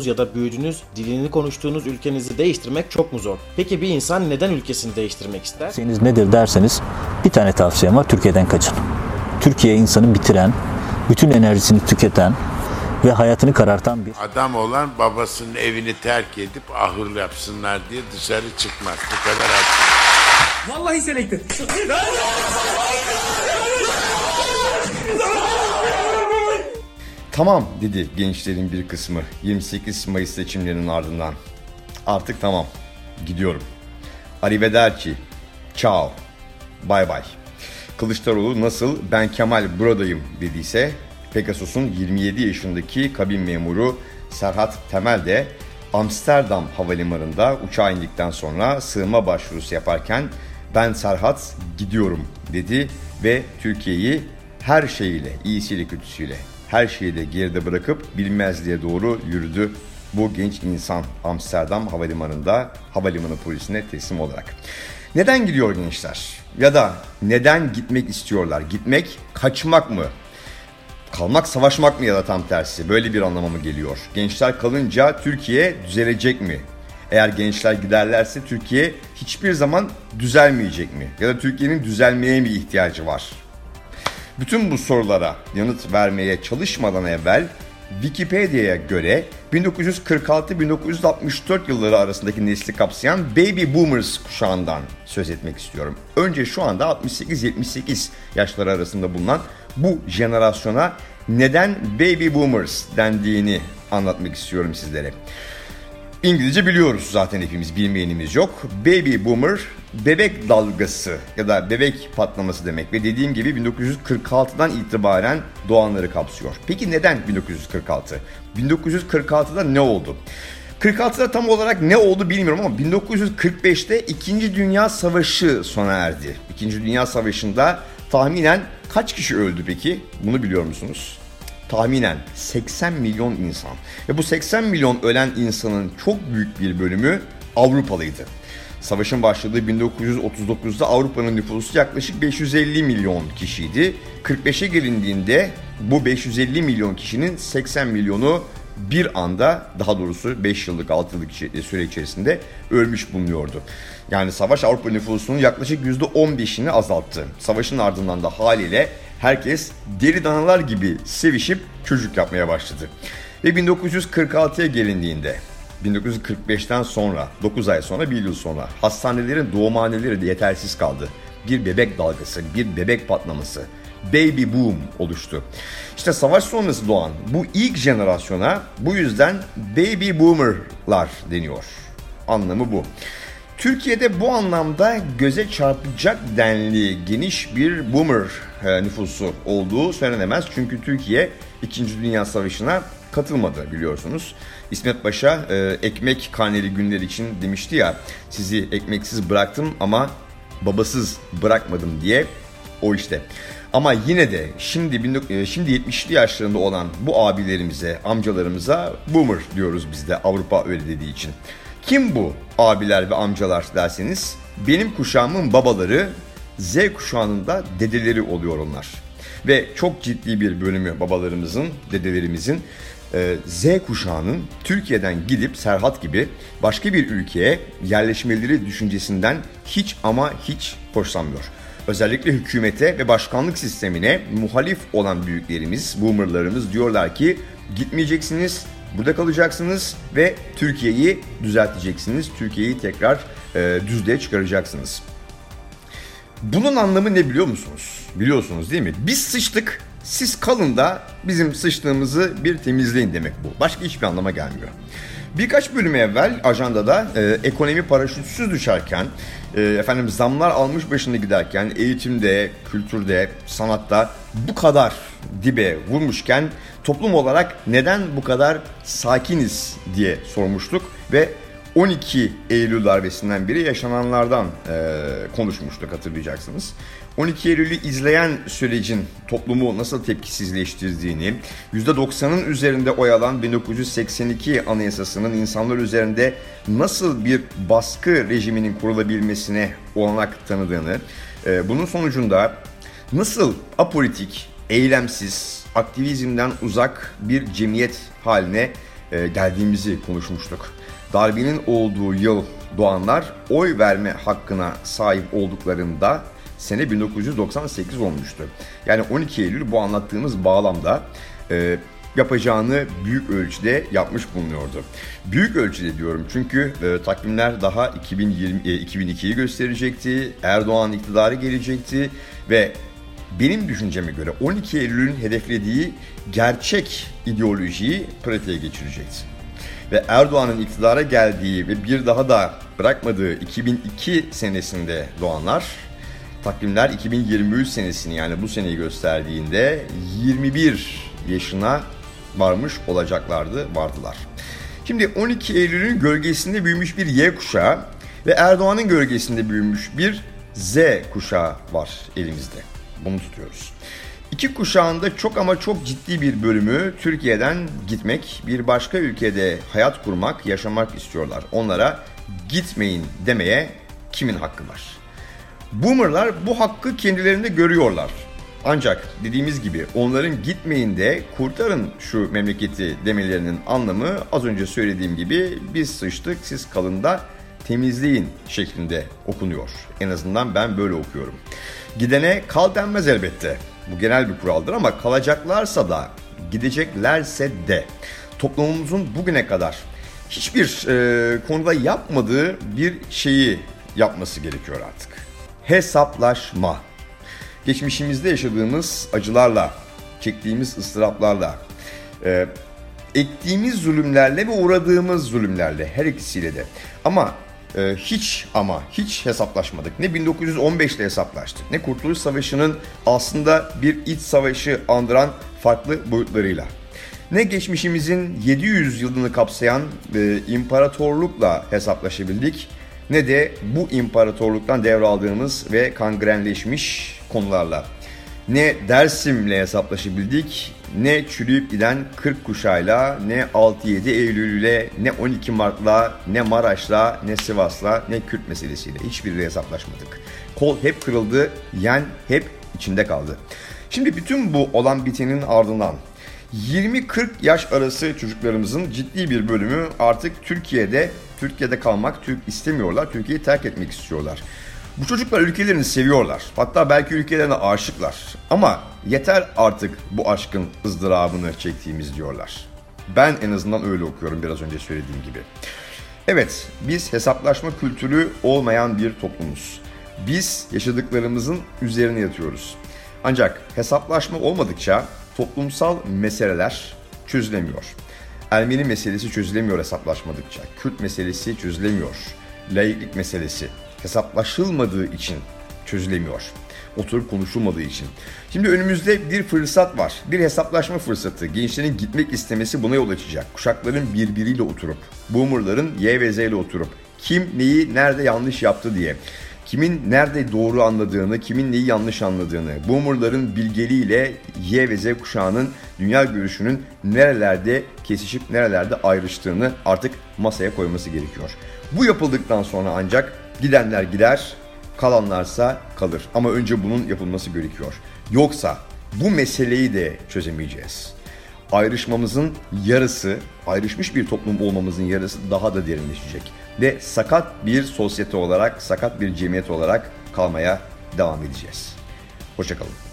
doğduğunuz ya da büyüdüğünüz, dilini konuştuğunuz ülkenizi değiştirmek çok mu zor? Peki bir insan neden ülkesini değiştirmek ister? Tavsiyeniz nedir derseniz bir tane tavsiyem var. Türkiye'den kaçın. Türkiye insanı bitiren, bütün enerjisini tüketen ve hayatını karartan bir Adam olan babasının evini terk edip ahır yapsınlar diye dışarı çıkmaz. Bu kadar açık. Vallahi selekti. Tamam dedi gençlerin bir kısmı 28 Mayıs seçimlerinin ardından. Artık tamam. Gidiyorum. Arrivederci. Ciao. Bay bay. Kılıçdaroğlu nasıl ben Kemal buradayım dediyse Pegasus'un 27 yaşındaki kabin memuru Serhat Temel de Amsterdam havalimanında uçağa indikten sonra sığınma başvurusu yaparken ben Serhat gidiyorum dedi ve Türkiye'yi her şeyiyle, iyisiyle kötüsüyle, her şeyi de geride bırakıp bilmezliğe doğru yürüdü bu genç insan Amsterdam havalimanında havalimanı polisine teslim olarak. Neden gidiyor gençler? Ya da neden gitmek istiyorlar? Gitmek kaçmak mı? Kalmak savaşmak mı ya da tam tersi? Böyle bir anlama mı geliyor? Gençler kalınca Türkiye düzelecek mi? Eğer gençler giderlerse Türkiye hiçbir zaman düzelmeyecek mi? Ya da Türkiye'nin düzelmeye mi ihtiyacı var? Bütün bu sorulara yanıt vermeye çalışmadan evvel Wikipedia'ya göre 1946-1964 yılları arasındaki nesli kapsayan Baby Boomers kuşağından söz etmek istiyorum. Önce şu anda 68-78 yaşları arasında bulunan bu jenerasyona neden Baby Boomers dendiğini anlatmak istiyorum sizlere. İngilizce biliyoruz zaten hepimiz bilmeyenimiz yok. Baby Boomer bebek dalgası ya da bebek patlaması demek ve dediğim gibi 1946'dan itibaren doğanları kapsıyor. Peki neden 1946? 1946'da ne oldu? 46'da tam olarak ne oldu bilmiyorum ama 1945'te 2. Dünya Savaşı sona erdi. 2. Dünya Savaşı'nda tahminen kaç kişi öldü peki? Bunu biliyor musunuz? Tahminen 80 milyon insan. Ve bu 80 milyon ölen insanın çok büyük bir bölümü Avrupalıydı. Savaşın başladığı 1939'da Avrupa'nın nüfusu yaklaşık 550 milyon kişiydi. 45'e gelindiğinde bu 550 milyon kişinin 80 milyonu bir anda daha doğrusu 5 yıllık 6 yıllık süre içerisinde ölmüş bulunuyordu. Yani savaş Avrupa nüfusunun yaklaşık %15'ini azalttı. Savaşın ardından da haliyle herkes deri danalar gibi sevişip çocuk yapmaya başladı. Ve 1946'ya gelindiğinde 1945'ten sonra 9 ay sonra 1 yıl sonra hastanelerin doğumhaneleri de yetersiz kaldı. Bir bebek dalgası, bir bebek patlaması, baby boom oluştu. İşte savaş sonrası doğan bu ilk jenerasyona bu yüzden baby boomerlar deniyor. Anlamı bu. Türkiye'de bu anlamda göze çarpacak denli geniş bir boomer e, nüfusu olduğu söylenemez. Çünkü Türkiye 2. Dünya Savaşı'na katılmadı biliyorsunuz. İsmet Paşa e, ekmek karneli günler için demişti ya sizi ekmeksiz bıraktım ama babasız bırakmadım diye o işte. Ama yine de şimdi e, şimdi 70'li yaşlarında olan bu abilerimize, amcalarımıza boomer diyoruz biz de Avrupa öyle dediği için. Kim bu abiler ve amcalar derseniz benim kuşağımın babaları Z kuşağının da dedeleri oluyor onlar. Ve çok ciddi bir bölümü babalarımızın, dedelerimizin e, Z kuşağının Türkiye'den gidip Serhat gibi başka bir ülkeye yerleşmeleri düşüncesinden hiç ama hiç hoşlanmıyor. Özellikle hükümete ve başkanlık sistemine muhalif olan büyüklerimiz, boomerlarımız diyorlar ki gitmeyeceksiniz, burada kalacaksınız ve Türkiye'yi düzelteceksiniz. Türkiye'yi tekrar e, düzlüğe çıkaracaksınız. Bunun anlamı ne biliyor musunuz? Biliyorsunuz değil mi? Biz sıçtık, siz kalın da bizim sıçtığımızı bir temizleyin demek bu. Başka hiçbir anlama gelmiyor. Birkaç bölüm evvel ajandada e, ekonomi paraşütsüz düşerken, e, efendim zamlar almış başını giderken, eğitimde, kültürde, sanatta bu kadar dibe vurmuşken toplum olarak neden bu kadar sakiniz diye sormuştuk ve 12 Eylül darbesinden biri yaşananlardan e, konuşmuştuk hatırlayacaksınız. 12 Eylül'ü izleyen sürecin toplumu nasıl tepkisizleştirdiğini, %90'ın üzerinde oy alan 1982 Anayasası'nın insanlar üzerinde nasıl bir baskı rejiminin kurulabilmesine olanak tanıdığını, e, bunun sonucunda nasıl apolitik, eylemsiz, aktivizmden uzak bir cemiyet haline e, geldiğimizi konuşmuştuk. Darbenin olduğu yıl doğanlar oy verme hakkına sahip olduklarında sene 1998 olmuştu. Yani 12 Eylül bu anlattığımız bağlamda e, yapacağını büyük ölçüde yapmış bulunuyordu. Büyük ölçüde diyorum çünkü e, takvimler daha 2020 e, 2002'yi gösterecekti. Erdoğan iktidarı gelecekti ve benim düşünceme göre 12 Eylül'ün hedeflediği gerçek ideolojiyi pratiğe geçirecekti. Ve Erdoğan'ın iktidara geldiği ve bir daha da bırakmadığı 2002 senesinde doğanlar takvimler 2023 senesini yani bu seneyi gösterdiğinde 21 yaşına varmış olacaklardı, vardılar. Şimdi 12 Eylül'ün gölgesinde büyümüş bir Y kuşağı ve Erdoğan'ın gölgesinde büyümüş bir Z kuşağı var elimizde. Bunu tutuyoruz. İki kuşağında çok ama çok ciddi bir bölümü Türkiye'den gitmek, bir başka ülkede hayat kurmak, yaşamak istiyorlar. Onlara gitmeyin demeye kimin hakkı var? Boomerlar bu hakkı kendilerinde görüyorlar. Ancak dediğimiz gibi onların gitmeyin de kurtarın şu memleketi demelerinin anlamı az önce söylediğim gibi biz sıçtık siz kalın da temizleyin şeklinde okunuyor. En azından ben böyle okuyorum. Gidene kal denmez elbette. Bu genel bir kuraldır ama kalacaklarsa da gideceklerse de toplumumuzun bugüne kadar hiçbir e, konuda yapmadığı bir şeyi yapması gerekiyor artık. Hesaplaşma. Geçmişimizde yaşadığımız acılarla, çektiğimiz ıstıraplarla, e, ektiğimiz zulümlerle ve uğradığımız zulümlerle her ikisiyle de. Ama e, hiç ama hiç hesaplaşmadık. Ne 1915'te hesaplaştık ne Kurtuluş Savaşı'nın aslında bir iç savaşı andıran farklı boyutlarıyla. Ne geçmişimizin 700 yılını kapsayan e, imparatorlukla hesaplaşabildik ne de bu imparatorluktan devraldığımız ve kangrenleşmiş konularla. Ne Dersim'le hesaplaşabildik, ne çürüyüp giden 40 kuşayla, ne 6-7 Eylül'le, ne 12 Mart'la, ne Maraş'la, ne Sivas'la, ne Kürt meselesiyle hiçbiriyle hesaplaşmadık. Kol hep kırıldı, yen hep içinde kaldı. Şimdi bütün bu olan bitenin ardından 20-40 yaş arası çocuklarımızın ciddi bir bölümü artık Türkiye'de Türkiye'de kalmak Türk istemiyorlar. Türkiye'yi terk etmek istiyorlar. Bu çocuklar ülkelerini seviyorlar. Hatta belki ülkelerine aşıklar. Ama yeter artık bu aşkın ızdırabını çektiğimiz diyorlar. Ben en azından öyle okuyorum biraz önce söylediğim gibi. Evet, biz hesaplaşma kültürü olmayan bir toplumuz. Biz yaşadıklarımızın üzerine yatıyoruz. Ancak hesaplaşma olmadıkça toplumsal meseleler çözülemiyor. Ermeni meselesi çözülemiyor hesaplaşmadıkça. Kürt meselesi çözülemiyor. Laiklik meselesi hesaplaşılmadığı için çözülemiyor. Oturup konuşulmadığı için. Şimdi önümüzde bir fırsat var. Bir hesaplaşma fırsatı. Gençlerin gitmek istemesi buna yol açacak. Kuşakların birbiriyle oturup, boomerların Y ve Z ile oturup kim neyi nerede yanlış yaptı diye kimin nerede doğru anladığını, kimin neyi yanlış anladığını, boomerların bilgeliğiyle Y ve Z kuşağının dünya görüşünün nerelerde kesişip nerelerde ayrıştığını artık masaya koyması gerekiyor. Bu yapıldıktan sonra ancak gidenler gider, kalanlarsa kalır. Ama önce bunun yapılması gerekiyor. Yoksa bu meseleyi de çözemeyeceğiz. Ayrışmamızın yarısı, ayrışmış bir toplum olmamızın yarısı daha da derinleşecek. Ve sakat bir sosyete olarak, sakat bir cemiyet olarak kalmaya devam edeceğiz. Hoşçakalın.